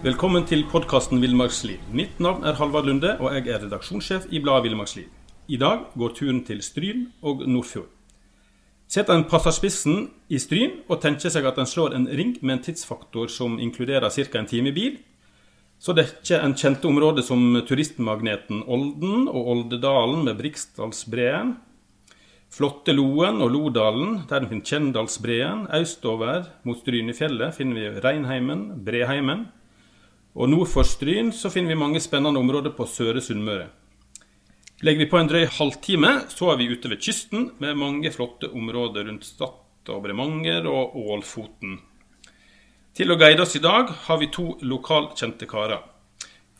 Velkommen til podkasten Villmarksliv. Mitt navn er Halvard Lunde, og jeg er redaksjonssjef i bladet Villmarksliv. I dag går turen til Stryn og Nordfjord. Setter en passer spissen i Stryn og tenker seg at en slår en ring med en tidsfaktor som inkluderer ca. en time i bil, så dekker en kjente områder som turistmagneten Olden og Oldedalen med Briksdalsbreen, flotte Loen og Lodalen, der finner Kjendalsbreen. Østover mot Strynefjellet finner vi Reinheimen, Breheimen. Og nord for Stryn så finner vi mange spennende områder på Søre Sunnmøre. Legger vi på en drøy halvtime, så er vi ute ved kysten med mange flotte områder rundt Stad og Bremanger og Ålfoten. Til å guide oss i dag har vi to lokalkjente karer.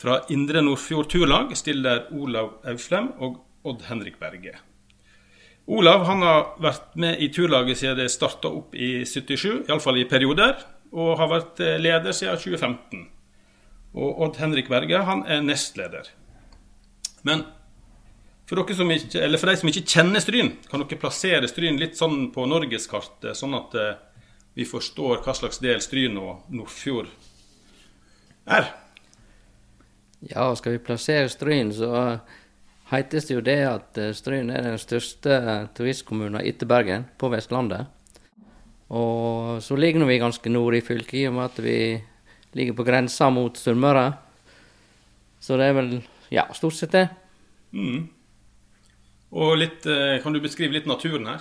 Fra Indre Nordfjord Turlag stiller Olav Auflem og Odd Henrik Berge. Olav han har vært med i turlaget siden det starta opp i 77, iallfall i perioder, og har vært leder siden 2015. Og Odd Henrik Berge han er nestleder. Men for, dere som ikke, eller for de som ikke kjenner Stryn, kan dere plassere Stryn litt sånn på norgeskartet, sånn at eh, vi forstår hva slags del Stryn og Nordfjord er? Ja, skal vi plassere Stryn, så heites det jo det at eh, Stryn er den største turistkommunen etter Bergen på Vestlandet. Og så ligger vi ganske nord i fylket, i og med at vi ligger på grensa mot Sunnmøre. Så det er vel ja, stort sett det. Mm. Og litt, eh, Kan du beskrive litt naturen her?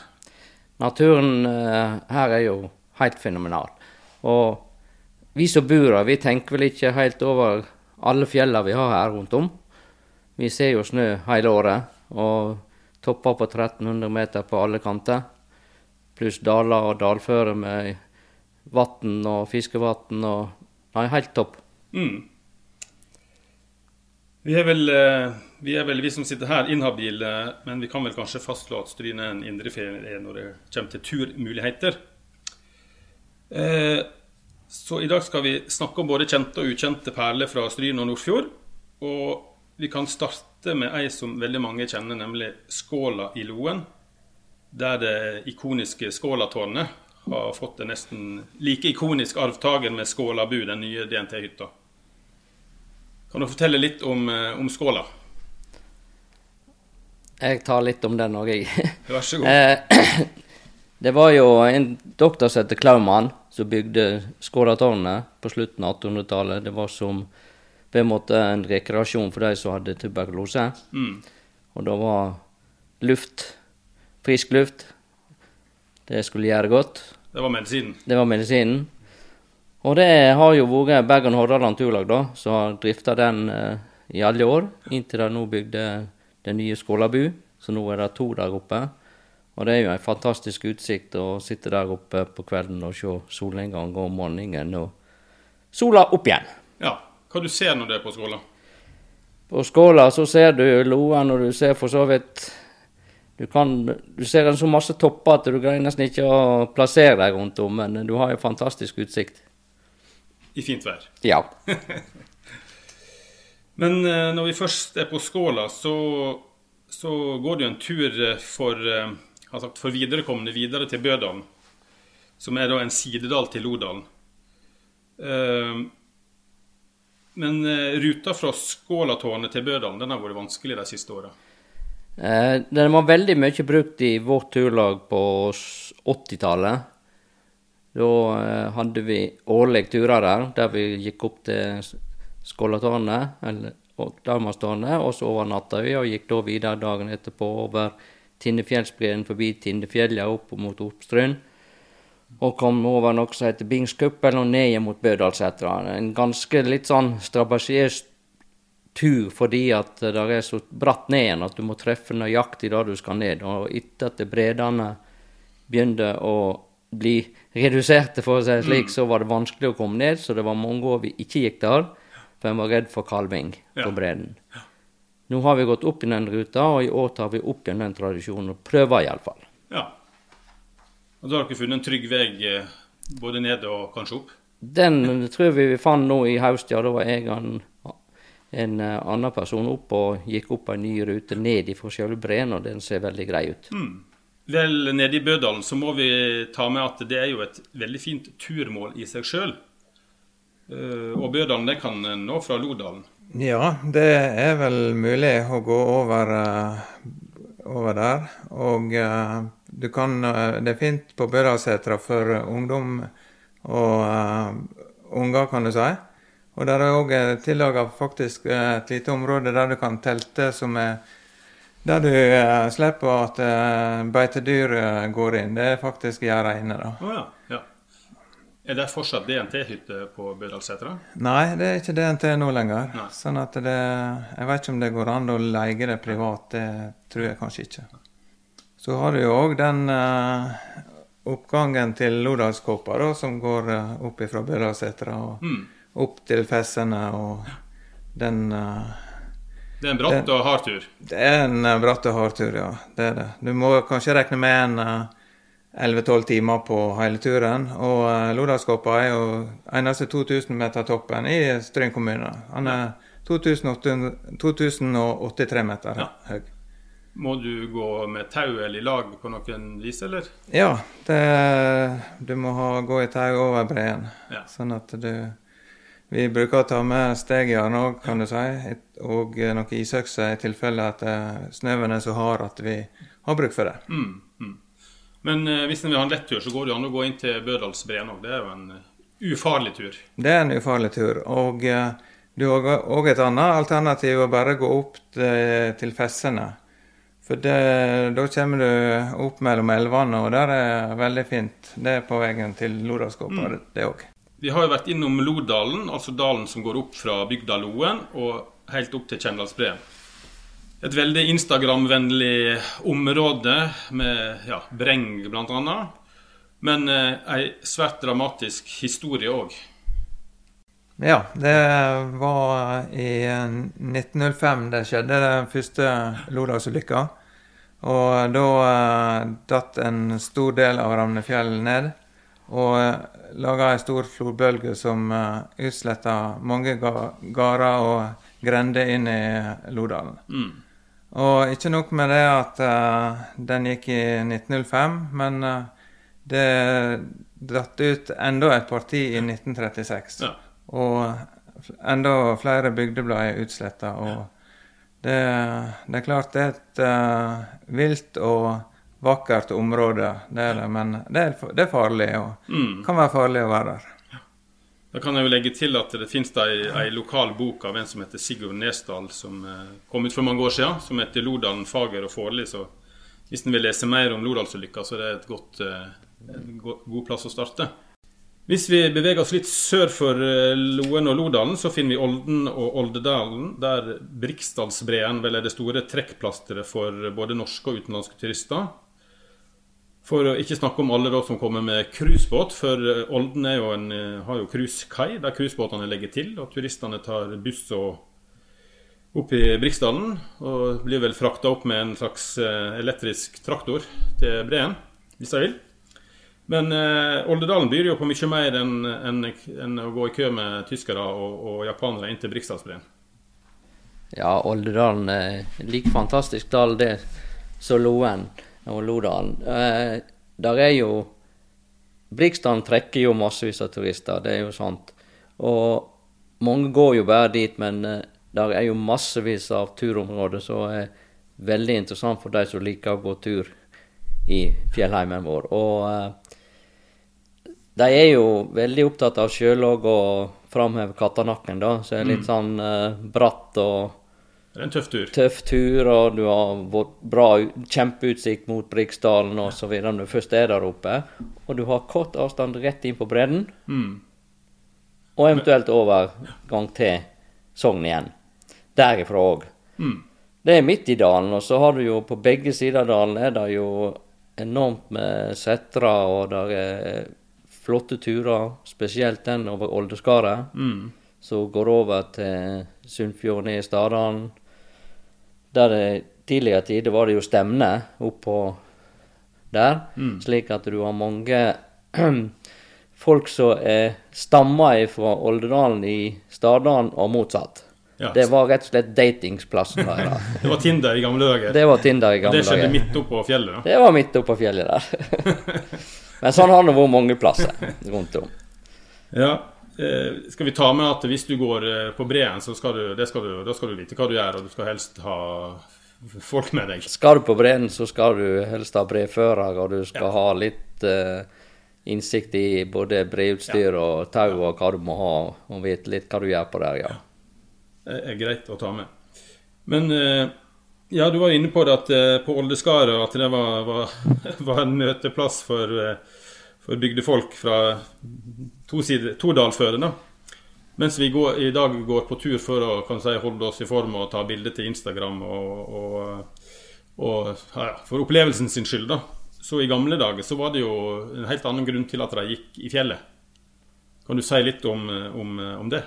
Naturen eh, her er jo helt fenomenal. Og vi som bor her, vi tenker vel ikke helt over alle fjellene vi har her rundt om. Vi ser jo snø hele året, og topper på 1300 meter på alle kanter. Pluss daler og dalføre med vann og fiskevann og Nei, helt topp. Mm. Vi er, vel, eh, vi er vel, vi som sitter her, inhabile, men vi kan vel kanskje fastslå at Stryne er en indreferie når det kommer til turmuligheter. Eh, så i dag skal vi snakke om både kjente og ukjente perler fra Stryne og Nordfjord. Og vi kan starte med ei som veldig mange kjenner, nemlig Skåla i Loen. Der det ikoniske Skålatårnet har fått en nesten like ikonisk arvtaker med Skålabu, den nye DNT-hytta. Kan du fortelle litt om, om Skåla? Jeg tar litt om den òg, jeg. Vær så god. det var jo en doktor som het Klaumann, som bygde Skålatårnet på slutten av 1800-tallet. Det var som på en måte en rekreasjon for de som hadde tuberkulose. Mm. Og da var luft, frisk luft, det skulle gjøre godt. Det var medisinen? Det var medisinen. Og det har jo vært Bergen Hordaland Turlag da, som har drifta den eh, i alle år, inntil de nå bygde den nye Skålabu, så nå er det to der oppe. Og det er jo en fantastisk utsikt å sitte der oppe på kvelden og se solnedgang om morgenen og sola opp igjen. Ja. Hva du ser når du er på Skåla? På Skåla så ser du Loa og du ser for så vidt du, kan, du ser en så masse topper at du greier nesten ikke å plassere deg rundt om, men du har jo fantastisk utsikt. I fint vær? Ja. men eh, når vi først er på Skåla, så, så går det jo en tur for, eh, sagt, for viderekomne videre til Bødalen. Som er da en sidedal til Lodalen. Men ruta fra Skålatårnet til Bødalen den har vært vanskelig de siste åra? Eh, den var veldig mye brukt i vårt turlag på 80-tallet. Da eh, hadde vi årlige turer der, der vi gikk opp til Skålatårnet, eller og Dalmastårnet, og så overnatta vi, og gikk da videre dagen etterpå over Tinnefjellsbreen forbi Tinnefjellet opp mot Oppstryn. Og kom over noe som heter Bingskuppelen og ned mot Bødalsetra. En ganske litt sånn strabasiøs tur fordi at det er så bratt ned igjen at du må treffe nøyaktig der du skal ned. Og etter at bredene begynte å bli reduserte, for å si det slik, så var det vanskelig å komme ned. Så det var mange år vi ikke gikk der, for en var redd for kalving på bredden. Nå har vi gått opp i den ruta, og i år tar vi opp igjen den tradisjonen. og Prøver iallfall. Ja. Og da har dere funnet en trygg vei eh, både ned og kanskje opp? Den tror vi vi fant nå i høst, ja. Da var jeg en, eh, annen person opp og gikk opp en ny rute ned fra selve breen, og den ser veldig grei ut. Vel, nede i Bødalen så må vi ta med at det er jo et veldig fint turmål i seg sjøl. Og Bødalen det kan nå fra Lodalen. Ja, det er vel mulig å gå over, eh, over der. Og eh, du kan eh, Det er fint på Bødalsetra for ungdom og eh, unger, kan du si. Og der er òg tillaga faktisk eh, et lite område der du kan telte, som er der du eh, slipper at eh, beitedyr eh, går inn. Det er faktisk gjerda inne, da. Oh, ja. ja. Er det fortsatt DNT-hytte på Bødalsetra? Nei, det er ikke DNT nå lenger. Nei. Sånn at det Jeg vet ikke om det går an å leie det privat. Det tror jeg kanskje ikke. Så har du jo òg den eh, oppgangen til Lodalskåpa, da, som går eh, opp fra Bødalsetra og Mm. Opp til Fessene og den uh, Det er en bratt Det- og hard tur. Det er en eh, bratt og hard tur, ja. Det er det. Du må kanskje regne med en eh, 11-12 timer på hele turen. Og uh, Lodalskåpa er jo eneste 2000 meter toppen i Stryn kommune. Han er 2800 2083 meter Ja. høy. Må du gå med tau eller i lag på noen vis, eller? Ja, det, du må ha, gå i tau over breen. Ja. Sånn at du Vi bruker å ta med stegjern òg, kan du si. Og eh, noe isøkse i tilfelle at eh, snøen er så hard at vi har bruk for det. Mm, mm. Men eh, hvis en vil ha en lett tur, så går det jo an å gå inn til Bødalsbreen òg. Det er jo en eh, ufarlig tur. Det er en ufarlig tur. Og eh, du har òg et annet alternativ, å bare gå opp til, Fessene. For det, da kommer du opp mellom elvene, og der er veldig fint. Det er på veien til Lodalskåpa, det- det òg. Vi har jo vært innom Lodalen, altså dalen som går opp fra bygda Loen og helt opp til Kjendalsbreen. Et veldig Instagram-vennlig område med ja, breng bl.a. Men eh, ei svært dramatisk historie òg. Ja, det var i 1905 det skjedde, den første Lodalsulykka. Og da eh, datt en stor del av Ramnefjell ned. Og laga ei stor flodbølge som uh, utsletta mange gårder og grender inn i Lodalen. Mm. Og ikke nok med det at uh, den gikk i 1905, men uh, det datt ut enda et parti i 1936. Ja. Og enda flere bygdeblad ble utsletta. Og det, det er klart det er et uh, vilt og vakkert område, det er det, men det er, det er farlig. Og Mm. kan være farlig å være der. Da kan jeg jo legge til at det finnes ei, ei lokal bok av en som heter Sigurd Nesdal, som eh, kom ut for mange år siden, som heter 'Lodalen fager og farlig'. Så hvis en vil lese mer om Lodalsulykka, så er det et godt, eh, en go god plass å starte. Hvis vi beveger oss litt sør for eh, Loen og Lodalen, så finner vi Olden og Oldedalen, der Briksdalsbreen vel er det store trekkplasteret for både norske og utenlandske turister. For å ikke snakke om alle da som kommer med cruisebåt, for eh, Olden jo en, eh, har jo cruisekai der cruisebåtene legger til, og turistene tar buss og opp i Briksdalen. Og blir vel frakta opp med en slags eh, elektrisk traktor til breen, hvis de vil. Men eh, Oldedalen byr jo på mye mer enn en, en å gå i kø med tyskere og, og japanere inn til Briksdalsbreen. Ja, Oldedalen er en like fantastisk dal det som Loen og Lodalen. Eh, der er jo Brikstrand trekker jo massevis av turister, det er jo sant. Og mange går jo bare dit, men eh, der er jo massevis av turområder som er veldig interessant for de som liker å gå tur i fjellheimen vår. Og eh, de er jo veldig opptatt av sjølog og framheve Kattanakken, da, som er litt sånn eh, bratt og Det er en tøff tur. tøff tur, og du har bra, kjempeutsikt mot Briksdalen osv. når du først er der oppe. Og du har kort avstand rett inn på bredden, Mm. og eventuelt overgang til Sogn igjen. Derifra òg. Mm. Det er midt i dalen, og så har du jo på begge sider av dalen er det jo enormt med setre, og det er flotte turer, spesielt den over Oldeskaret, Mm. som går over til Sunnfjord ned i Stadalen. Der det tidligere tider var det jo stemne oppå der, slik at du har mange folk som er stamma fra Oldedalen i Stardalen, og motsatt. Ja, Det var rett og slett datingsplassen deres. Det var Tinder i gamle dager. Det var Tinder i gamle det skjedde dager. midt oppå fjellet. da. Det var midt oppå fjellet der. Men sånn har det vært mange plasser rundt om. Ja, Skal vi ta med at hvis du går eh, på breen, så skal du, det skal du, da skal du vite hva du gjør, og du skal helst ha folk med deg. Skal du på breen, så skal du helst ha brefører, og du skal ha litt uh, innsikt i både brevutstyr og tau og hva du må ha, og vite litt hva du gjør på der, ja. Det er greit å ta med. Men uh, ja, du var inne på det at uh, på Oldeskaret at det var, var, var en møteplass for, eh, for bygdefolk fra to, sider, to dalføre. da. Mens vi går, i dag går på tur for å si, holde oss i form og ta bilder til Instagram og, og, og ja, for opplevelsen sin skyld, da. Så i gamle dager så var det jo en helt annen grunn til at de gikk i fjellet. Kan du si litt om, om, om det?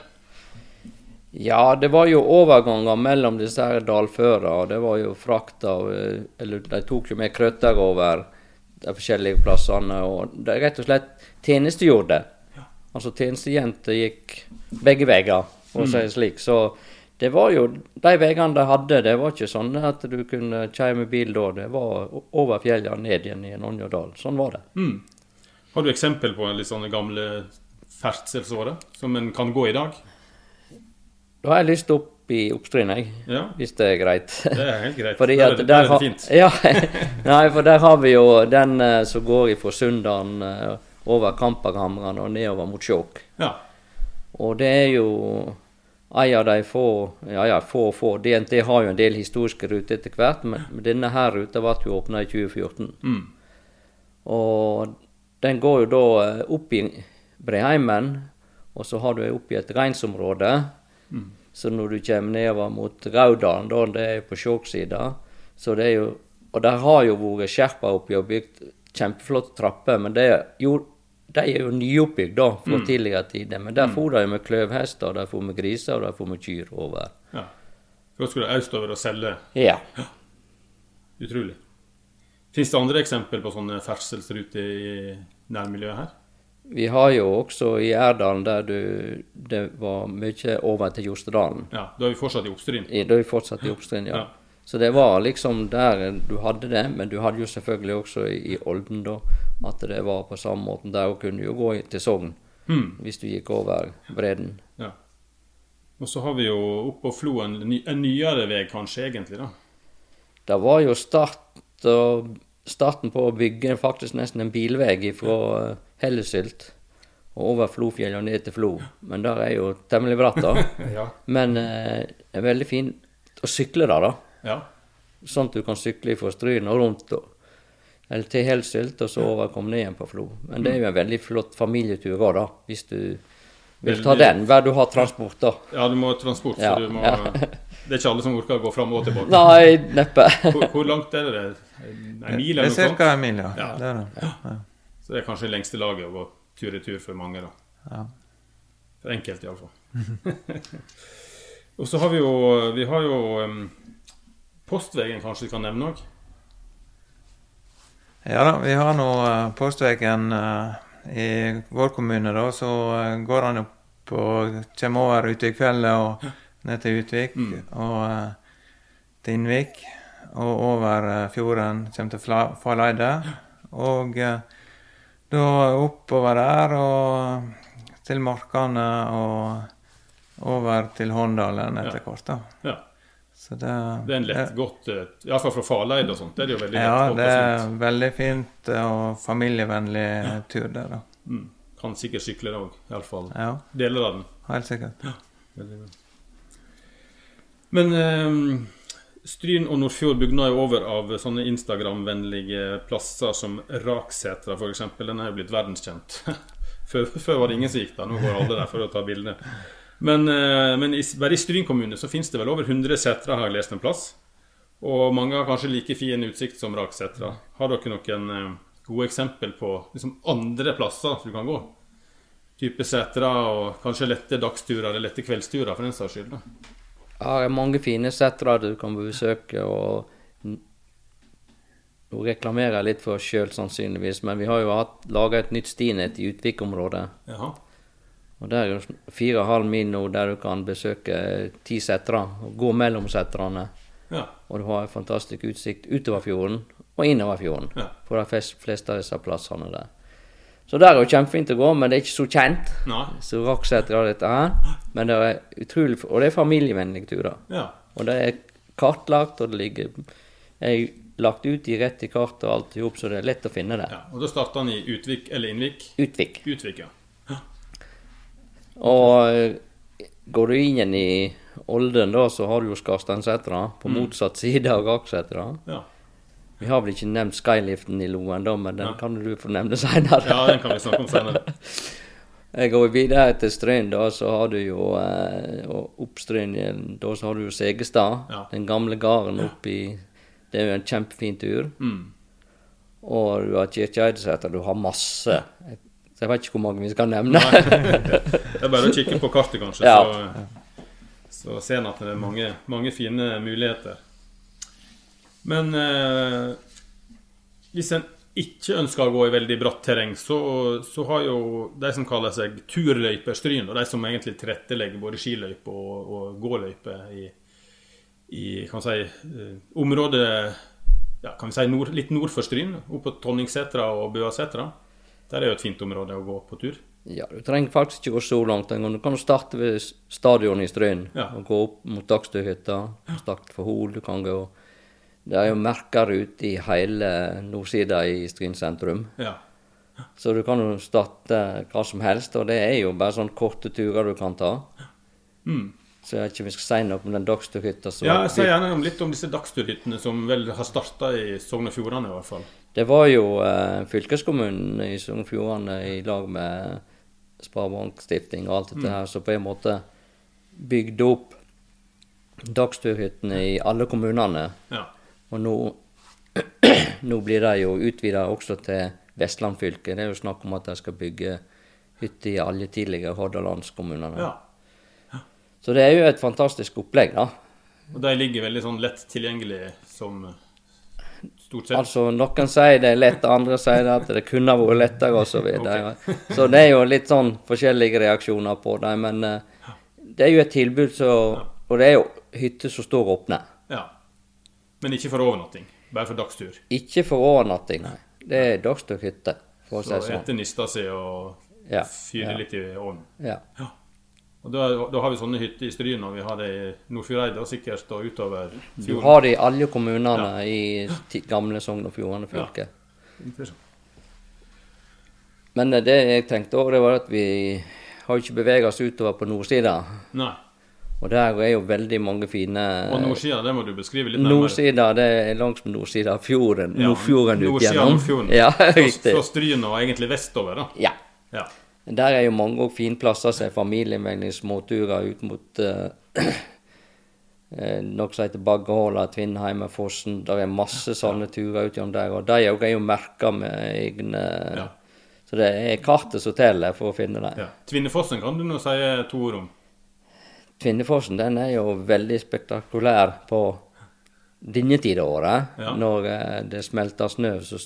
Ja, det var jo overganger mellom disse her dalføra, det var jo frakt eh, Eller de tok jo med krøtter over de forskjellige plassene, og de rett og slett tjenestegjorde. Altså tjenestejenter gikk begge veier, for å si det slik. Så det var jo de veiene de hadde, det var ikke sånn at du kunne kjøre med bil da. Det var over fjellet og ned igjen i en annen. Sånn var det. Mm. Har du eksempel på litt sånne gamle ferdselsårer som en kan gå i dag? Da har jeg lyst opp i Oppstryn, jeg. Ja, Hvis det er greit. det er helt greit. Fordi at er det- der er fint. ja, nei, for der har vi jo den eh, som går fra Sunndalen eh, over Kamperhamran og nedover mot Skjåk. Ja. Og det er jo en av de få Ja, ja, få og få. DNT har jo en del historiske ruter etter hvert, men, men denne her ruta ble jo åpna i 2014. Mm. Og den går jo da eh, opp i Breheimen, og så har du opp i et reinsområde. Så når du kommer nedover mot Raudalen, da, det er på Skjåk-sida, så det er jo Og der har jo vært skjerpa oppi og bygd kjempeflotte trapper, men det er jo de er jo nyoppbygd da, fra tidligere tider. Men der for de med kløvhester, der for med griser, og der for med kyr over. ja. Da skulle du østover og selge. Ja. Utrolig. Fins det andre eksempel på sånne ferdselsruter i nærmiljøet her? Vi har jo også i Erdalen der du, det var mye over til Jostedalen. Ja, Da er vi fortsatt i Oppstryn. I- Da er vi fortsatt i Oppstryn, ja. Ja. Så det var liksom der du hadde det, men du hadde jo selvfølgelig også i Olden da, at det var på samme måten. Der kunne du jo gå til Sogn Mm. hvis du gikk over bredden. Ja. Og så har vi jo oppå Flo en, ny, en nyere vei, kanskje, egentlig, da. Det var jo start og, starten på å bygge faktisk nesten en bilvei fra eh, Hellesylt og over Flofjell og ned til Flo. Men der er jo temmelig bratt, da. Ja. Men eh, det er veldig fint å sykle der, da. ja. Sånn at du kan sykle fra Stryn og rundt. Og, eller til Helsylt, og så over komme ned igjen på Flo. Men det er jo en veldig flott familietur òg, da. Hvis du vil ta den. Hver du har transport, da. Ja, du må ha transport, Ja, så du må ja. Det er ikke alle som orker å gå fram og tilbake. Nei, neppe. Hvor, hvor langt er det? En mil eller er noe sånt? ca. en mil, ja. Ja. Det er det. Ja. Så det er kanskje det lengste laget å gå tur i tur for mange, da. Ja. For enkelte, iallfall. og så har vi jo Vi har jo um, Postvegen, kanskje vi kan nevne òg? Ja da, vi har nå uh, Postvegen eh, i vår kommune, da. Så eh, går han opp og kommer over ute i kveld, og ned til Utvik og uh, til Innvik. Og over uh, fjorden, kommer til Faleide. Og uh, da oppover der og til Markane og over til Håndalen etter hvert, da. Ja. Så det, Det er en lett, godt eh, Iallfall fra farleid og sånt. Det er det jo veldig lett Ja, det er sånt. veldig fint og familievennlig tur der, da. Mm. Kan sikkert sykle det òg, iallfall Ja, deler av den. helt sikkert. Men eh, Stryn og Nordfjord bugner jo over av sånne Instagram-vennlige plasser som Raksetra f.eks. Den er jo blitt verdenskjent. før, før var det ingen som gikk der, nå går alle der for å ta bilder. Men, eh, men i, bare i Stryn kommune så finnes det vel over 100 setre, har jeg lest en plass. Og mange har kanskje like fin utsikt som Raksetra. Har dere noen eh, gode eksempel på liksom, andre plasser du kan gå? Type setra og kanskje lette dagsturer eller lette kveldsturer, for den saks skyld. da. Ja, det er mange fine setre du kan besøke. og Nå reklamerer jeg litt for sjøl, sannsynligvis, men vi har jo laga et nytt stinett i Utvik-området. Og Der er jo fire og halv mil nå der du kan besøke ti setre og gå mellom setrene. Ja. Og du har en fantastisk utsikt utover fjorden og innover fjorden Ja. på de fleste av disse plassene der. Så der er jo kjempefint å gå, men det er ikke så kjent. Nei. Så Rakseter og dette her. Men det er utrolig Og det er familievennlig turer. Ja. Og det er kartlagt, og det ligger er lagt ut i rett i kartet og alt i hop, så det er lett å finne det. ja. Og da starter han i Utvik eller Innvik? Utvik. Utvik, ja. Og eh, går du inn igjen i Olden, da, så har du jo Skarsteinsetra på motsatt side av Raksetra. ja. Vi har vel ikke nevnt skyliften i Loen, da, men den kan du få nevne seinere. Ja, den kan vi snakke om senere. Jeg går videre til Stryn, da, så har du jo eh, opp Stryn da så har du jo Segestad. Ja. Den gamle gården oppi Det er jo en kjempefin tur. Mm. Og du har Kirkeeideseter, du har masse. Så jeg vet ikke hvor mange vi skal nevne. Det er bare å kikke på kartet, kanskje, Ja. så, så ser en at det er mange, mange fine muligheter. Men eh, hvis en ikke ønsker å gå i veldig bratt terreng, så, så har jo de som kaller seg turløyper Stryn, og de som egentlig tilrettelegger både skiløype og, og gåløype i, i kan si, eh, området ja, kan vi si nord, litt nord for Stryn, opp på Tonningsetra og Bøasetra. Der er jo et fint område å gå på tur. Ja, Du trenger faktisk ikke gå så langt engang. Du kan starte ved stadionet i Stryn Ja. og gå opp mot Dagstøhytta. Start for Hol. Du kan gå Det er jo merker ute i hele nordsida i Stryn sentrum. Ja. Så du kan jo starte hva som helst, og det er jo bare sånne korte turer du kan ta. Så jeg vet ikke om vi skal si noe om den dagsturhytta som Ja, si jeg sier gjerne litt om disse dagsturhyttene som vel har starta i Sogn og Fjordane, i hvert fall. Det var jo eh, fylkeskommunen i Sogn og Fjordane i lag med Sparebankstifting og alt dette her, som på en måte bygde opp dagsturhyttene i alle kommunene. Ja. Og nå, nå blir de jo utvida også til Vestland fylke. Det er jo snakk om at de skal bygge hytter i alle tidligere Hordalandskommunene. ja. Så det er jo et fantastisk opplegg, da. Og de ligger veldig sånn lett tilgjengelig som eh, stort sett. Altså, noen sier det er lett, andre sier det at det kunne vært lettere og så videre. Så det er jo litt sånn forskjellige reaksjoner på det. Men eh, det er jo et tilbud, så Og det er jo hytter som står åpne. Ja. Men ikke for overnatting. Bare for dagstur. Ikke for overnatting, nei. Det er dagsturhytte, for å si Så det sånn. etter nista si og Ja. fyre ja, litt i ovnen. Ja. Og da, da har vi sånne hytter i Stryn, og vi har det i Nordfjordeid og sikkert og utover Du har det i alle kommunene i gamle Sogn og Fjordane fylke. Interessant. Men eh, det jeg tenkte òg, det var at vi har ikke beveget oss utover på nordsida. Nei. Og der er jo veldig mange fine Og nordsida, det må du beskrive litt nærmere. Nordsida, det er langs nordsida av fjorden. Ja, Nordfjorden ut gjennom. Ja, riktig. fra Stryn og egentlig vestover, da. Ja. Ja. Der er jo mange og fine plasser som er familievennlige småturer ut mot uh, eh, noe som heter Baggehola, Tvinnheimerfossen. Der er masse sånne turer ut gjennom der. Og de òg er jo merka med egne Ja. Så det er kartet som teller for å finne dem. ja. Tvinnefossen kan du nå si to ord om. Tvinnefossen den er jo veldig spektakulær på denne tida av året. Ja. Når eh, det smelter snø, så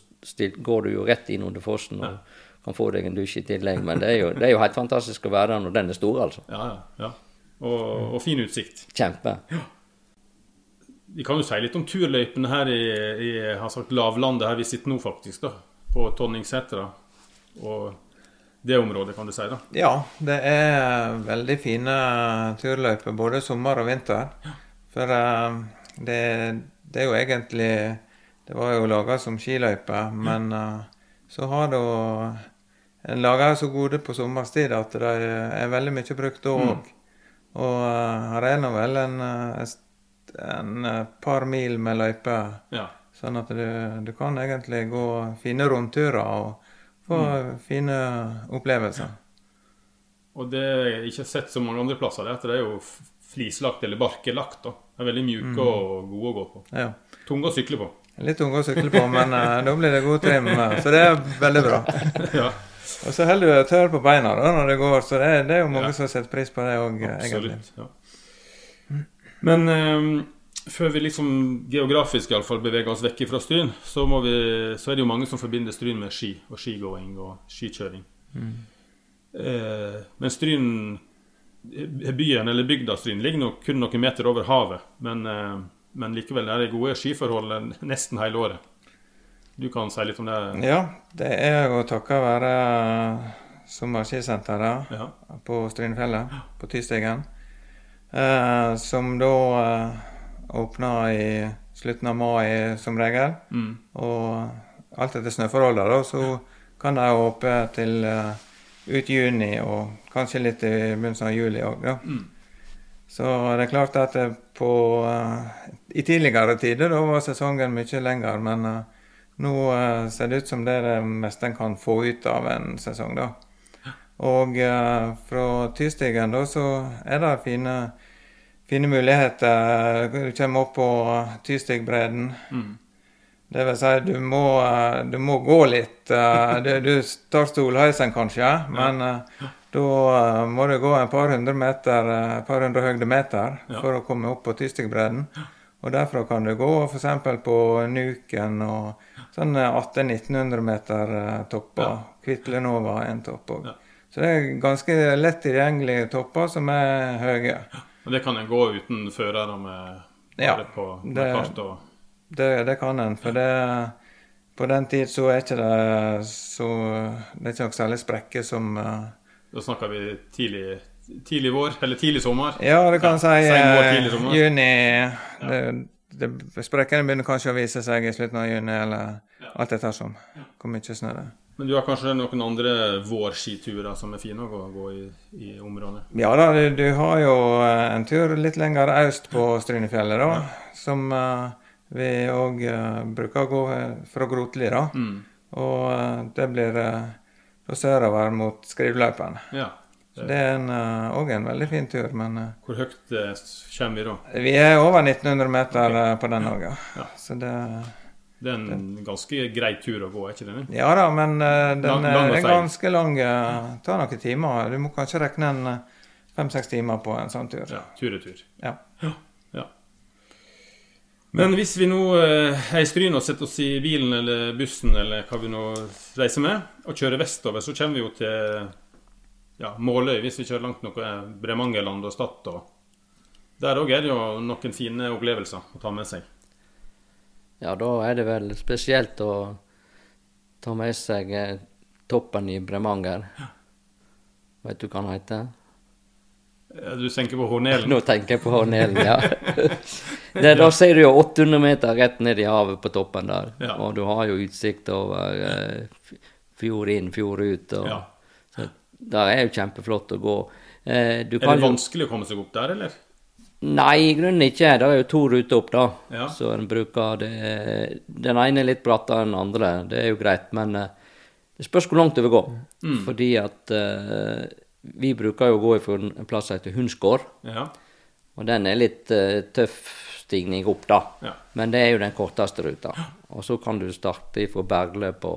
går du jo rett inn under fossen og kan få deg en dusj i tillegg. Men det er, jo, det er jo helt fantastisk å være der når den er stor, altså. Ja, ja. ja. Og, og fin utsikt. Kjempe. Vi kan jo si litt om turløypene her i, i har sagt, lavlandet her vi sitter nå, faktisk. da, På Tonningsetra. Og det området, kan du si. da. Ja, det er veldig fine turløyper både sommer og vinter. For uh, det, det er jo egentlig Det var jo laga som skiløype, men uh, så har da en laga så gode på sommerstid at de er veldig mye brukt da òg. Og uh, her er nå vel en, en par mil med løype. Ja. Sånn at du, du kan egentlig gå fine rundturer og få fine opplevelser. Og det jeg ikke har sett så mange andre plasser, det er at det er jo flislagt eller barkelagt. da. Det er veldig mjuke og gode å gå på. Ja. Tunge å sykle på. Litt tunge å sykle på, men uh, da blir det god trim. eh, Så det er veldig bra. ja, Og så holder du deg tørr på beina da når det går, så det, er- det er jo mange Ja. som setter pris på det òg, egentlig. absolutt. Ja. Men eh, før vi liksom geografisk i alle fall beveger oss vekk fra Stryn, så, må vi, så er det jo mange som forbinder Stryn med ski og skigåing og skikjøring. Eh, men Stryn, eh, byen eller bygda Stryn, ligger nok kun noen meter over havet. Men, eh, men likevel er det gode skiforhold nesten hele året. Du kan si litt om det? Ja, det er jo takket være eh, sommerskisenteret Ja. på Strynfjellet på Tystigen. Eh, som da eh, åpna i slutten av mai som regel. Mm. Og alt etter snøforholdene, da, så kan de åpne til uh, ut juni og kanskje litt i begynnelsen av juli òg, da. Så det er klart at det på uh, I tidligere tider da var sesongen mye lenger, men uh, nå uh, ser det ut som det er det meste en kan få ut av en sesong, da. Og eh, fra tirsdagen da så er det fine, fine muligheter. Du kommer opp på Tystigbreden. Det vil si, du må, eh, du må gå litt. eh, Du, du tar stolheisen kanskje, men ja. da eh, må du gå et par hundre meter, et par hundre høydemeter Ja. for å komme opp på Tystigbredden. Og derfra kan du gå f.eks. på Nuken og sånn 1800-1900 meter topper. topper. Kvitlenova er en topp òg. Ja. Så det er ganske lett tilgjengelige topper som er høye. Og det kan en gå uten fører og med Ja, det på med det- kart og Det, det kan en, for det på den tid så er ikke det så Det er ikke noe særlig sprekke som eh, Da snakker vi tidlig, tidlig vår, eller tidlig sommer. Ja, det kan si vår, eh, juni. Det, det, Sprekkene begynner kanskje å vise seg i slutten av juni, eller alt ettersom hvor mye snø det er. Men du har kanskje noen andre vårskiturer som er fine å gå, gå i, i området? Ja da, du, du har jo eh, en tur litt lenger øst på Strynefjellet, da. Som uh, vi òg bruker å gå fra Grotli, da. Mm. Og uh, det blir uh, sørover mot Skrivløypen. Ja. Det er òg en, veldig fin tur, men Hvor høyt kommer vi da? vi er over 1900 meter på den òg, ja. Ja. Så det Det er en ganske grei tur å gå, er ikke det? Ja da, men uh, den Lang- eh, lang og er ganske lang. Uh, tar noen timer. Du må kanskje regne en uh, fem-seks timer på en sånn tur. Ja, tur-retur. Ja. Ja. Men hvis vi nå uh, er i Stryn og setter oss i bilen eller bussen eller hva vi nå reiser med, og kjører vestover, så kommer vi jo til ja, Måløy, hvis vi kjører langt nok, er Bremangerland og Stad. Der òg er det jo noen fine opplevelser å ta med seg. Ja, da er det vel spesielt å ta med seg eh, toppen i Bremanger. Vet du hva den heter? Ja, Du tenker på Hornelen? Nå tenker jeg på Hornelen, ja. det, da ser du jo 800 meter rett ned i havet på toppen der. Ja. Og du har jo utsikt over eh, fjord inn, fjord ut. Og, Ja. Så der er jo kjempeflott å gå. Eh, du Er kan det vanskelig å komme seg opp der, eller? Nei, i grunnen ikke. Det er jo to ruter opp, da. Ja. Så en bruker det Den ene er litt brattere enn den andre, det er jo greit. Men eh, det spørs hvor langt du vil gå. Mm. Fordi at uh, vi bruker jo å gå fra en plass som heter Hundsgård. Ja. Og den er litt uh, tøff stigning opp, da. Ja. Men det er jo den korteste ruta. Og så kan du starte fra Bergle på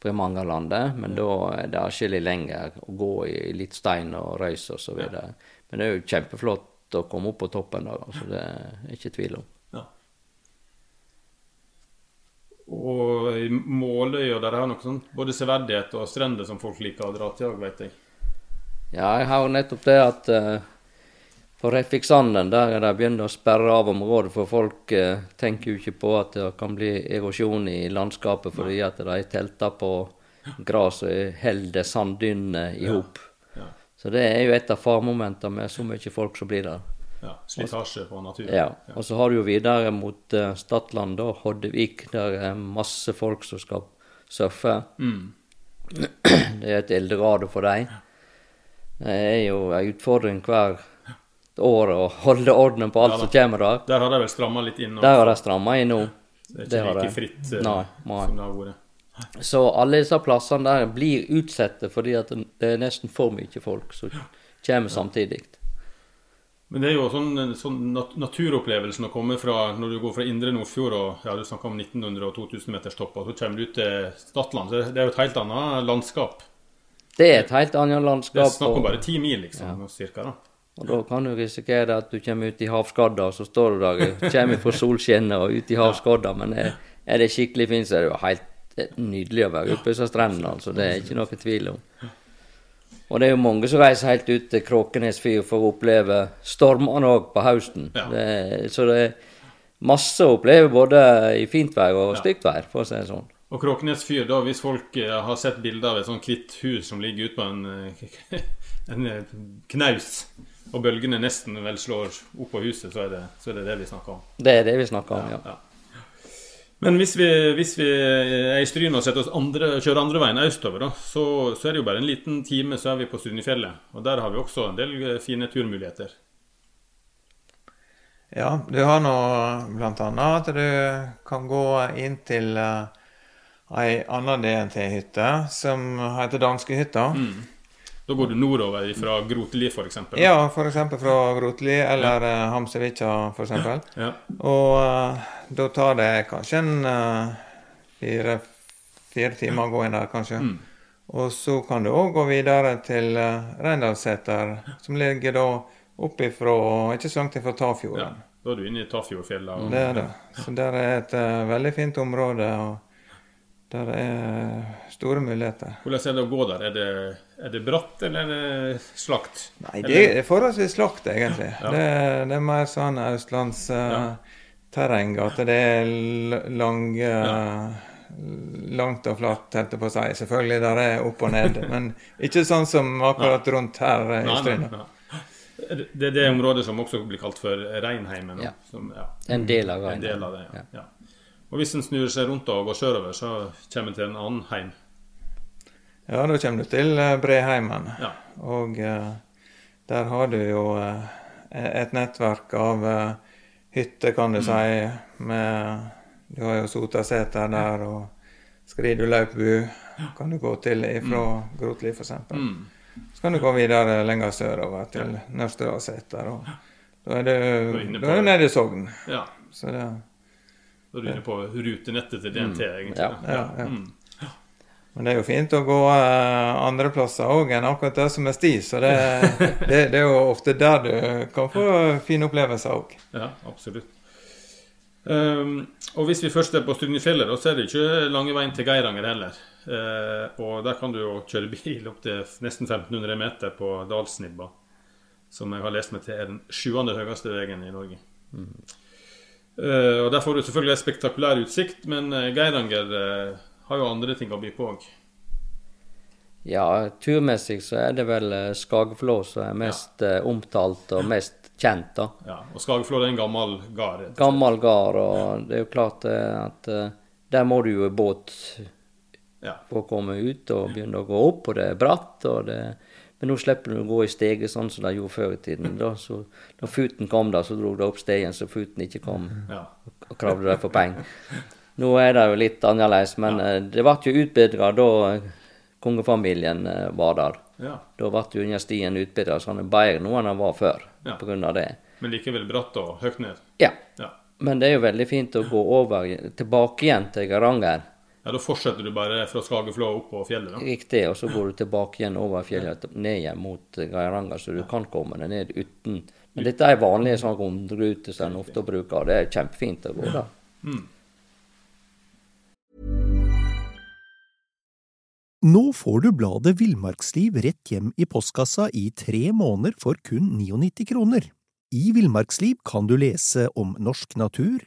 Bremangerlandet, men da er det atskillig lenger å gå i litt stein og røys og så videre. Men det er jo kjempeflott å komme opp på toppen der, altså. Det er ikke tvil om. ja. Og i Måløy og der er noe sånt, både severdighet og strender som folk liker å dra til òg, veit jeg. Ja, jeg har jo nettopp det at uh, på Refiksanden der er det begynt å sperre av området, for folk uh, tenker jo ikke på at det kan bli erosjon i landskapet fordi at de telter på gras og holder sanddynene i hop. Ja. Så det er jo et av faremomentene med så mye folk som blir der. Ja, Slitasje på naturen. Ja. Og så har du jo videre mot uh, Stadland, da, Hoddevik, der er masse folk som skal surfe. Det er et eldorado for dem. Det er jo en utfordring hver år å holde orden på alt Ja som kommer der. Der har de vel stramma litt inn. nå. Der har de stramma inn nå. det er ikke det like fritt nei. som det har vært. Så alle disse plassene der blir utsatte fordi det er nesten for mye folk som kommer samtidig. Men det er jo sånn, sånn nat naturopplevelsen å komme fra når du går fra indre Nordfjord og ja, du snakker om 1900- og 2000 meters topper, så kommer du ut til Stadland. Så det er jo et helt annet landskap. Det er et helt annet Det er landskap. snakk om bare ti mil, liksom, cirka. da. Og da kan du risikere at du kommer ut i havskadda, og så står du der, kommer fra solskinnet og ut i havskadda, men er, er det skikkelig fint, så er det jo helt det er nydelig å være oppe på disse strendene, altså. Det er ikke noe tvil om. Og det er jo mange som reiser helt ut til Kråkenesfyr for å oppleve stormene òg på høsten. Ja. Det, så det er masse å oppleve både i fint vær og stygt vær, for å si det sånn. Og Kråkenes fyr, da, hvis folk eh, har sett bilder av et sånt hvitt hus som ligger ute på en, eh, en eh, knaus, og bølgene nesten vel slår opp på huset, så er det så er det, det vi snakker om. Det er det vi snakker om, ja. Ja. Men hvis vi, hvis vi er i Stryn og setter oss andre, kjører andre veien østover, da, så, så er det jo bare en liten time, så er vi på Strynefjellet. Og der har vi også en del eh, fine turmuligheter. Ja, du har nå annet at du kan gå inn til uh, ei anna DNT-hytte som heter Danskehytta. Da går du nordover fra Grotli, f.eks. Ja, f.eks. fra Grotli eller ja. Hamsevika, f.eks. Ja. Og uh, da tar det kanskje en uh, fire, fire timer å gå inn der, kanskje. Og så kan du òg gå videre til uh, Reindalsseter, som ligger da opp ifra ikke så langt ifra ja. Tafjorden. Da er du inne i Tafjordfjella. og- Det er det. Så der er et uh, veldig fint område, og der er store muligheter. Hvordan er det å gå der? Er det, er det bratt, eller er det slakt? Nei, det er forholdsvis slakt, egentlig. Det, det er mer sånn østlandsterreng at det er lang, uh, ja. Langt og flatt, holdt jeg på å si. Selvfølgelig der er opp og ned, men ikke sånn som akkurat rundt her uh, i Nei, nei, Stryna. Det er det området som også blir kalt for Reinheimen. Ja. Som, ja, En del av en del av det. Ja. Ja. Og hvis en snur seg rundt og går sørover, så kommer en til en annen heim. Ja, da kommer du til eh, Breheimen. Ja. Og uh, der har du jo uh, et nettverk av uh, hytter, kan du si, med Du har jo Sotaseter der, og Skridulaupu kan du gå til ifra Grotli, f.eks. Mm. Så kan du gå videre lenger sørover til ja. og da er du, er du nede i Sogn. ja. Så det Da er du inne på rutenettet til DNT, egentlig. Ja. Ja, ja. Mm. Men det er jo fint å gå eh, andre plasser òg enn akkurat det som er sti, så det, det, det er jo ofte der du kan få fine opplevelser òg. ja absolutt. Um, og hvis vi først er på Strynefjellet, så er det ikke lange veien til Geiranger heller. Uh, og der kan du jo kjøre bil opp til nesten 1500 meter på Dalsnibba. Som jeg har lest meg til er den sjuende høyeste veien i Norge. Eh, og Der får du selvfølgelig en spektakulær utsikt, men eh, Geiranger uh, har jo andre ting å by på òg. Ja, turmessig så er det vel Skageflå som er mest eh, omtalt og mest kjent, da. Ja, og Skageflå er en gammel gard. Gammel gard, og det er jo klart at der må du jo i båt Ja. for å komme ut og begynne å gå opp, og det er bratt, og det Men nå slipper du å gå i steget sånn som de gjorde før i tiden. Da, så, når futen kom da, så dro de opp stegen så futen ikke kom, Ja. og kravde de for penger. Nå er det jo litt annerledes, men ja. det ble jo utbedra da eh, kongefamilien eh, var der. ja. Da ble jo under stien utbedra så han er bedre nå enn han var før, Ja. av det. Men likevel bratt og høyt ned. Ja. Ja. Men det er jo veldig fint å gå over, tilbake igjen til Geiranger. Ja, Da fortsetter du bare fra Skageflå opp på fjellet, da. Riktig, og så går du tilbake igjen over fjellet, ned igjen mot Geiranger, så du kan komme deg ned uten Men dette er vanlige sånn rundruter som en ofte bruker, det er kjempefint å gå da. Nå får du bladet Villmarksliv rett hjem i postkassa i tre måneder for kun 99 kroner. I Villmarksliv kan du lese om norsk natur,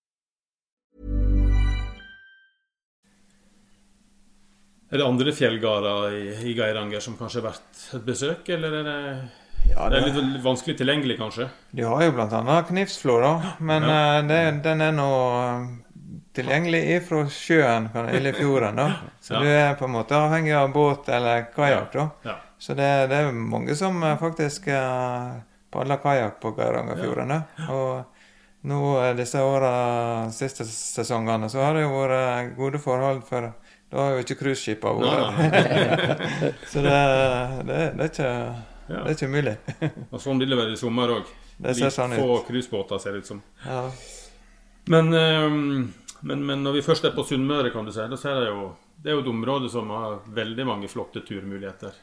Er det andre fjellgarder i, i Geiranger som kanskje er verdt et besøk, eller er det, Ja, det er litt vanskelig tilgjengelig, kanskje? de har jo annet Knivsflå, da. Men eh, det, den er nå eh, tilgjengelig ifra sjøen, eller fjorden, da. Så Ja. du er på en måte avhengig av båt eller kajakk. Ja. Så det, det er mange som eh, faktisk uh, padler kajakk på Geirangerfjorden. Ja. Og nå disse åra, siste sesongene, så har det jo vært gode forhold for da har jo ikke cruiseskipa vært Så det, det, det, er ikke, det er ikke mulig. Og sånn vil det være i sommer òg. Litt sånn Få cruisebåter, ser det ut som. Ja. Men, ehm, men, men når vi først er på Sunnmøre, kan du si, da ser jeg jo det er jo et område som har veldig mange flotte turmuligheter.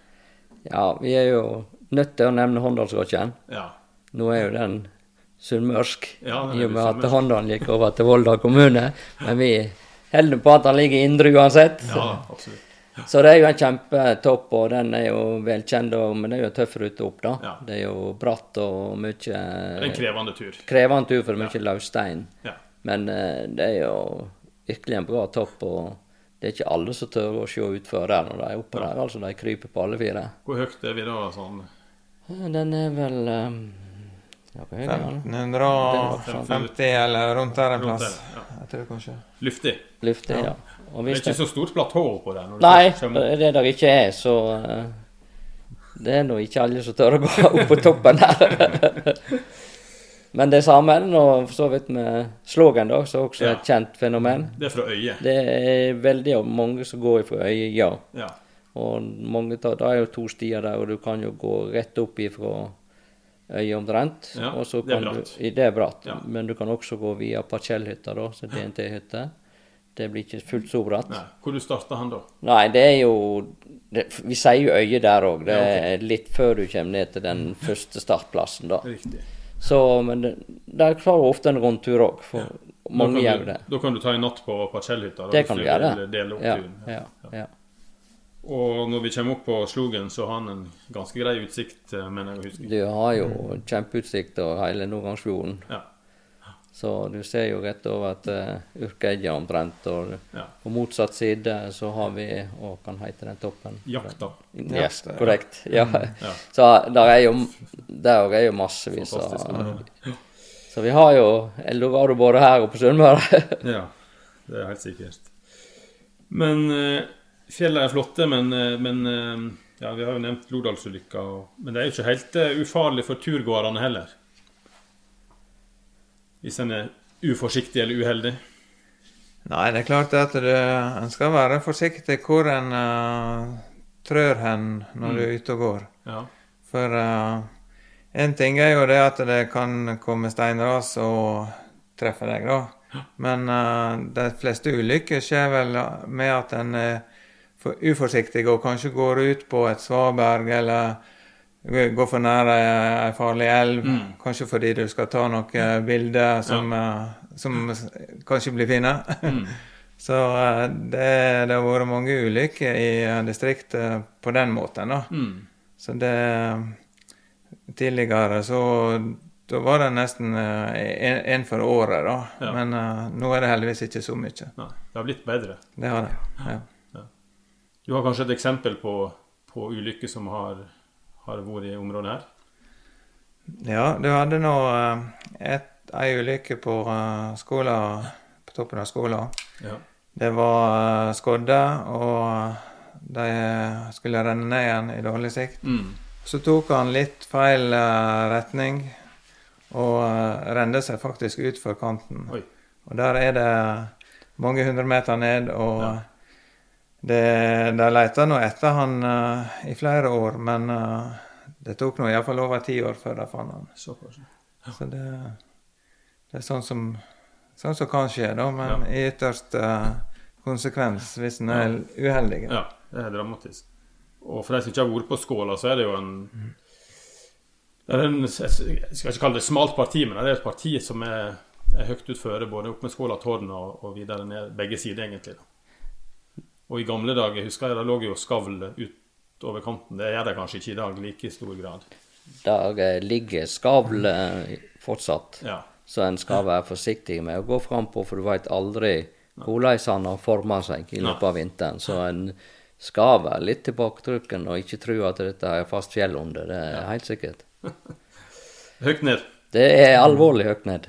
Ja, vi er jo nødt til å nevne Håndalsgården. Ja. Nå er jo den sunnmørsk, Ja, i og med at. Håndalen gikk over til Volda kommune. Men vi holder på at han ligger indre uansett. ja, absolutt. Så det er jo en kjempetopp, og den er jo velkjent, men det er jo en tøff rute opp, da. Ja. Det er jo bratt og mye en krevende tur. krevende tur, for mye ja. mye løsstein. Ja. Men eh, det er jo virkelig en bra topp, og det er ikke alle som tør å se utfor der når de er oppe der. Altså, de kryper på alle fire. Hvor høyt er vi da? sånn? Eh, Den er vel eh, 1550 eller rundt der en plass. ja. Jeg tror kanskje. Luftig. Luftig, ja. Og Det er ikke det, så stort platå på det? når nei, det er det der ikke er, så eh, Det er nå ikke alle som tør å gå opp på toppen der. Men det samme er det nå for så vidt med Slågen, da, som også er et kjent fenomen. Det er fra øyet. Det er veldig mange som går fra øyet, ja. Ja. Og mange tar, det er jo to stier der, og du kan jo gå rett opp ifra øyet omtrent. Ja, og så det er kan bratt. Du, det er bratt. Ja. Men du kan også gå via Parkjellhytta, da, så DNT-hytte. Det blir ikke fullt så bratt. Nei. Hvor du starta han da? Nei, det er jo det, Vi sier jo øye der òg. Det Ja, okay. er litt før du kommer ned til den første startplassen, da. Riktig. Så, men det, der klarer du ofte en rundtur òg, for mange gjør det. da kan du ta en natt på Parkjellhytta. Det kan du gjøre. Opp Ja, ja, ja. Og når vi kommer opp på Slogen, så har han en ganske grei utsikt, eh, mener jeg å huske. Du har jo kjempeutsikt over hele Nordgangsfjorden. Ja. Så du ser jo rett over til uh, Urkeidja omtrent. Og Ja. på motsatt side så har vi Å, hva heter den toppen? Jakta. Yes, Jakta, ja. korrekt. Ja. Ja. Så der er jo Der er jo massevis av Så vi har jo eldorado både her og på Sunnmøre. Ja, det er helt sikkert. Men eh, fjellene er flotte, men, eh, men eh, ja, Vi har jo nevnt Lodalsulykka, men det er jo ikke helt eh, ufarlig for turgåerne heller. Hvis en er uforsiktig eller uheldig. Nei, det er klart at du, en skal være forsiktig hvor en uh, trør hen når du er ute og går. Ja. For én ting er jo det at det kan komme steinras og treffe deg, da. Men uh, de fleste ulykker skjer vel med at en er for uforsiktig og kanskje går ut på et svaberg eller går for nær ei farlig elv. Kanskje fordi du skal ta noen bilder som, ja. som kanskje blir fine. Så eh, det, det har vært mange ulykker i eh, distriktet på den måten, da. Mm. Så det Tidligere så da var det nesten én for året, da. Ja. Men uh, nå er det heldigvis ikke så mye. Nei, det har blitt bedre. Det har det. Ja. Du har kanskje et eksempel på, på ulykker som har, har vært i området her? Ja, du hadde nå eh, ei ulykke på eh, skolen, på toppen av skolen. Ja. Det var eh, skodde, og de skulle renne ned igjen i dårlig sikt. Mm. Så tok han litt feil retning, og rende seg faktisk utfor kanten. Oi. Og der er det mange hundre meter ned. Og det, de leita nå etter han uh, i flere år, men uh, det tok nå iallfall over ti år før de fant han. Såpass. Så det, det er sånn som, sånn som kan skje, da, men i ytterste konsekvens hvis en er uheldig. Ja, det er dramatisk. Og for de som ikke har vært på Skåla, så er det jo en det er en, Jeg skal ikke kalle det smalt parti, men det er et parti som er, er høyt utføre, både opp med Skåla tårn og, og videre ned. Begge sider, egentlig. da. Og i gamle dager husker jeg det lå jo skavl utover kanten. Det gjør det kanskje ikke i dag i like stor grad. Der eh, ligger skavl fortsatt, Ja. så en skal være forsiktig med å gå fram på, for du veit aldri hvordan han har forma seg i løpet av vinteren. Så en skal være litt tilbaketrukken og ikke tro at dette er fast fjell under. Det er helt sikkert. Høyt ned. Det er alvorlig høyt ned.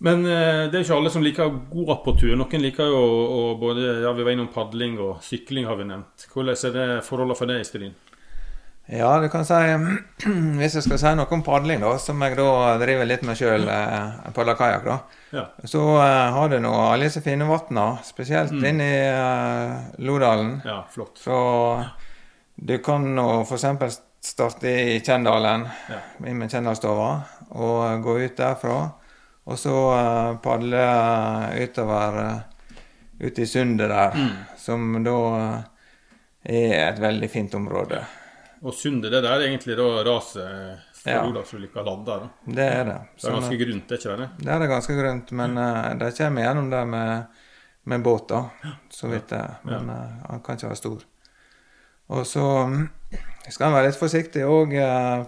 Men eh, det er ikke alle som liker å gå på tur. Noen liker jo å, både Ja, vi var innom padling og sykling, har vi nevnt. Hvordan er det forholdene for deg Stryn? Ja, du kan si Hvis jeg skal si noe om padling, da, som jeg da driver litt med sjøl, eh, padler kajakk, da, Ja. så eh, har du nå alle disse fine vannene, spesielt inne i eh, Lodalen. ja, flott. Så du kan nå f.eks. starte i Kjendalen, Ja. inn med Kjendalstova, og gå ut derfra. Og så eh, padle utover ute ut i sundet der, Mm. som da eh, er et veldig fint område. Og Sundet, det der er egentlig da raset Ja. Olavsulykka landa? da. Det er det. Det er Sånn ganske grunt, er ikke det? det er det ganske grunt, men uh, de kommer gjennom det med, med båt, da, så vidt det. Men uh, han kan ikke være stor. Og så mm, skal en være litt forsiktig òg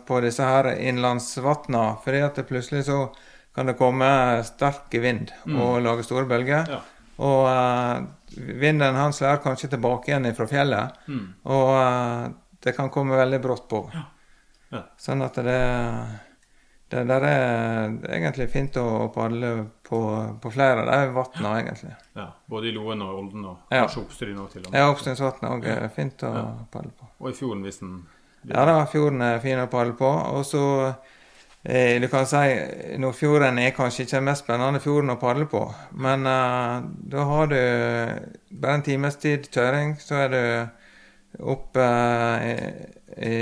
på disse her innlandsvatna, fordi at det plutselig så kan det komme sterk vind og lage store bølger. Ja. Og uh, vinden han slår kanskje tilbake igjen fra fjellet, og uh, det kan komme veldig brått på. Ja. Sånn at det, det der er egentlig fint å padle på, på flere av de vannene, egentlig. Ja, Både i Loen og Olden, og Ja. kanskje Oppstryn òg, til og med. Ja, Oppstrynsvatnet òg er fint å padle på. Og i fjorden, hvis den Ja da, fjorden er fin å padle på. Og så Du kan si Nordfjorden er kanskje ikke den mest spennende fjorden å padle på, men uh, da har du bare en times tid kjøring, så er du opp uh, i, i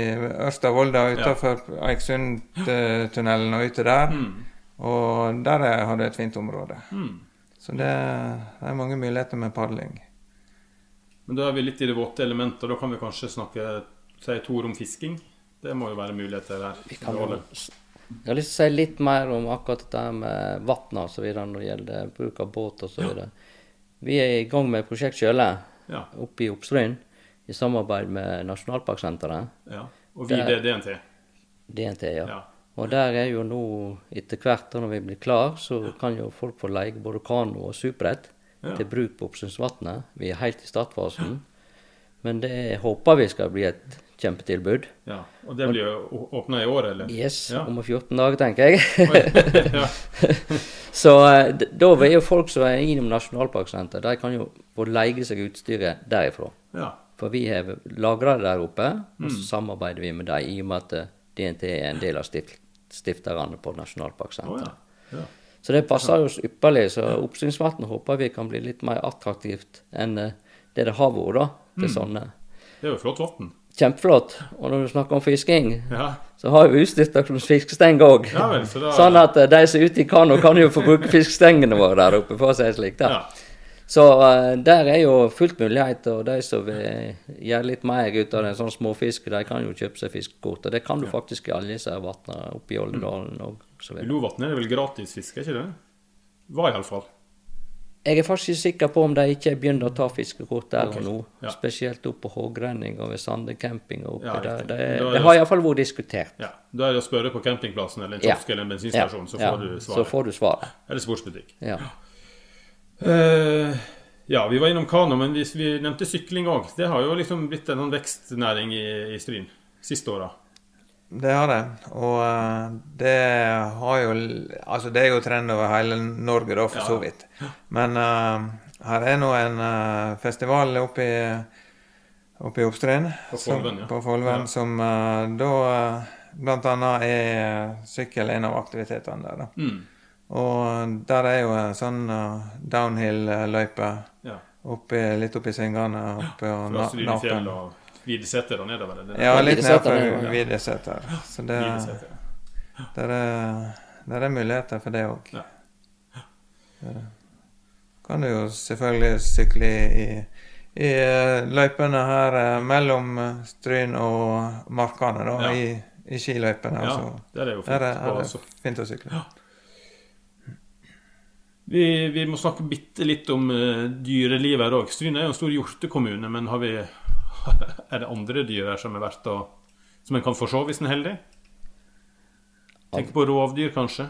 Ørsta-Volda utenfor Eiksundtunnelen og ute der. Og der er, har du et fint område. Så det, det er mange muligheter med padling. Men da er vi litt i det våte elementet, og da kan vi kanskje snakke si to ord om fisking. Det må jo være muligheter der. Vi kan jo. Jeg har lyst til å si litt mer om akkurat dette med vann videre når det gjelder bruk av båt så videre. Vi er i gang med prosjekt sjøl Ja. oppe i Oppstryn i samarbeid med Nasjonalparksenteret, ja. Og vi, det er DNT. DNT. ja. Ja. Og der er jo nå, etter hvert når vi blir klar, så kan jo folk få leie både kano og superbrett Ja. til bruk på Oppsynsvatnet. Vi er helt i startfasen. Men det håper vi skal bli et kjempetilbud. Ja. Og det blir jo åpna i år, eller? Yes, Ja. om 14 dager, tenker jeg. Så eh, da vil jo folk som er innom Nasjonalparksenteret, de kan jo få leie seg utstyret derifra. ja. For vi har lagra det der oppe, og Mm. så samarbeider vi med dem i og med at eh, DNT er en del av stift stifterne på Nasjonalparksenteret. ja. ja. Så det passer oss ypperlig. Så Oppsynsvatn håper vi kan bli litt mer attraktivt enn eh, det det har vært da, Mm. sånne. Det er jo flott vann. Kjempeflott. Og når du snakker om fisking, Ja. så har vi utstyrt dere fiskesteng òg. Ja vel, så da- Sånn at eh, de som er ute i kano, kan jo få bruke fiskestengene våre der oppe, for å si det slik. da. Ja. Så uh, der er jo fullt mulighet, og de som vil gjøre litt mer ut av en sånn småfiske, de kan jo kjøpe seg fiskekort. Og det kan du faktisk i alle disse vannene oppe i Oldedalen og så Lovatnet er vel gratis fiske, ikke det? Var iallfall. Jeg er faktisk ikke sikker på om de ikke begynner å ta fiskekort der og nå. ja. Spesielt oppe på Hågrenning og ved Sande camping og oppe Ja, der. Det, er det har iallfall vært diskutert. Ja. Da er det å spørre på campingplassen eller en Ja. eller en bensinstasjon, så får du Så svaret. får du svaret. Eller sportsbutikk. Ja. Uh, ja, vi var innom kano, men vi, vi nevnte sykling òg. Det har jo liksom blitt en sånn vekstnæring i, i Stryn siste åra. Det har det. Og eh, det har jo Altså, det er jo trend over hele Norge, da, for Ja. så vidt. Men uh, her er nå en uh, festival oppe i, oppe i Oppstryn. På Folven, ja. På Folven, Ja. som uh, da blant annet er sykkel en av aktivitetene der. da. Mm. Og der er jo en sånn downhill-løype Ja. litt oppi svingene oppe ja, Fra Strynefjell og Videseter og nedover? er det det? Ja, litt ned for ja. Så det, det, er, er muligheter for det òg. Kan du jo selvfølgelig sykle i, i eh, løypene her eh, mellom eh, Stryn og Markane, da, Ja. i, i skiløypene. Ja, altså. der er jo Der fint. er, er det fint å sykle. Vi, vi må snakke bitte litt om uh, dyrelivet her òg. Stryn er jo en stor hjortekommune, men har vi, er det andre dyr her som er verdt å Som en kan få se hvis en er heldig? Tenk på rovdyr, kanskje?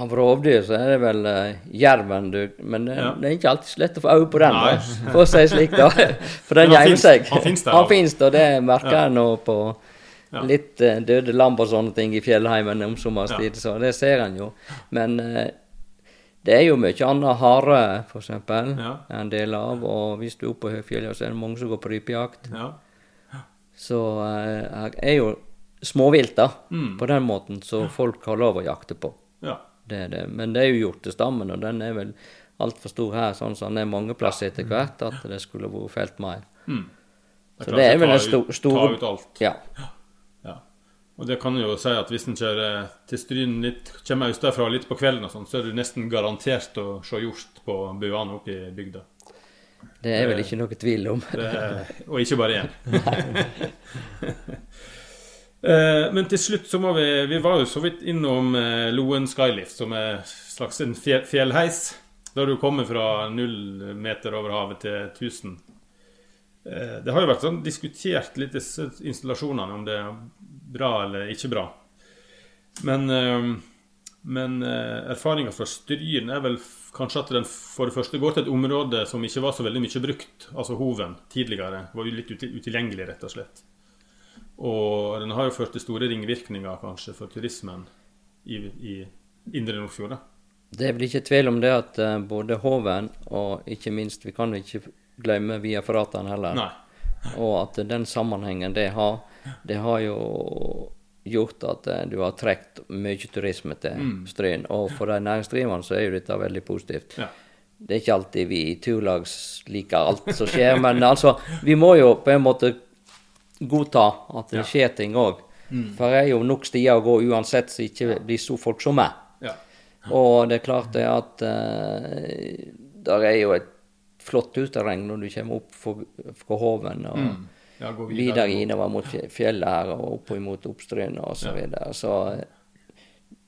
Av rovdyr så er det vel uh, jerven, du. Men det, Ja. det er ikke alltid så lett å få øye på den, da, for å si slik, da. For den gjemmer seg. han finnes der, Han finnes, og det merker Ja. nå på Ja. litt uh, døde lam og sånne ting i fjellheimen om sommerstid, så det ser en jo. Men eh, det er jo mye annet hare, eksempel, Ja. en del av. Og hvis du er oppe på høyfjellet, så er det mange som går på rypejakt. Ja. Så eh, her er jo småvilt, da, Mm. på den måten, så folk har lov å jakte på. ja. Det er det. Men det er jo hjortestammen, og den er vel altfor stor her, sånn som den er mange plasser etter hvert, at det skulle vært felt mer. Mm. Så det er vel den sto store Ta ut alt. Ja. Og det kan jo si at hvis en kjører til Stryn litt, kommer østafra litt på kvelden, og sånn, så er du nesten garantert å se hjort på buene oppe i bygda. Det er vel ikke noe tvil om. Det er, og ikke bare én. Eh, Men til slutt så må vi Vi var jo så vidt innom eh, Loen Skylift, som er slags en fjellheis. Da du kommer fra null meter over havet til 1000. Eh, Det har jo vært sånn diskutert litt disse installasjonene, om det bra eller ikke bra. Men, eh, men erfaringa fra Stryn er vel kanskje at den for det første går til et område som ikke var så veldig mye brukt, altså Hoven, tidligere. Var jo litt utilgjengelig, rett og slett. Og den har jo ført til store ringvirkninger, kanskje, for turismen i, i Indre Nordfjord. Det er vel ikke tvil om det at eh, både Hoven og ikke minst, vi kan ikke glemme Via Ferratan heller, Nei. Og at den sammenhengen det har, det har jo gjort at eh, du har trukket mye turisme til Mm. Stryn. Og for de næringsdrivende så er jo dette veldig positivt. Ja. Det er ikke alltid vi i turlags liker alt som skjer, men altså, vi må jo på en måte godta at det skjer ting òg. Mm. For det er jo nok stier å gå uansett så ikke blir så folksomme. Ja. Og det er klart det at uh, der er jo et flott uterreng når du kommer opp for Hoven og Mm. Ja, videre, videre innover mot fjellet her og opp mot Oppstryn og så videre. Så eh,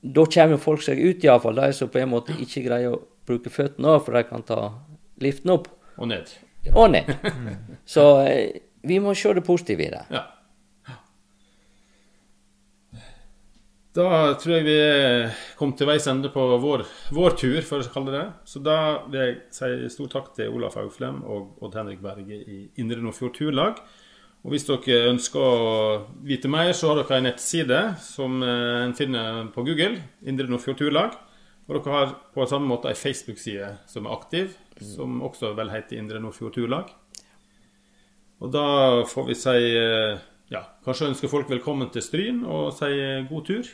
da kommer folk seg ut, iallfall de som på en måte ikke greier å bruke føttene, for de kan ta liften opp Og ned. og ned. Så eh, vi må se det positive i det. Ja. Da tror jeg vi kom til veis ende på vår, vår tur, for å kalle det det. Så da vil jeg si stor takk til Olaf Auflem og Odd Henrik Berge i Indre Nordfjord Turlag. Og hvis dere ønsker å vite mer, så har dere en nettside som eh, en finner på Google. Indre Nordfjord Turlag. Og dere har på samme måte ei Facebook-side som er aktiv, som også vel heter Indre Nordfjord Turlag. Og da får vi si eh, ja, kanskje ønske folk velkommen til Stryn og si god tur.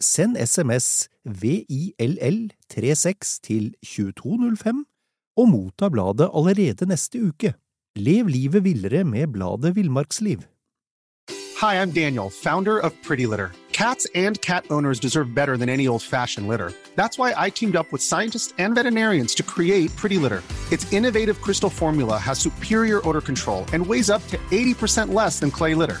Send SMS VILL36 til 2205 og motta bladet allerede neste uke. Lev livet villere med bladet Villmarksliv. Hi, I'm Daniel, founder of Pretty Litter. Cats and cat owners deserve better than any old fashioned litter. That's why I teamed up with scientists and veterinarians to create Pretty Litter. Its innovative crystal has superior odor control and weighs up to 80% less than clay litter.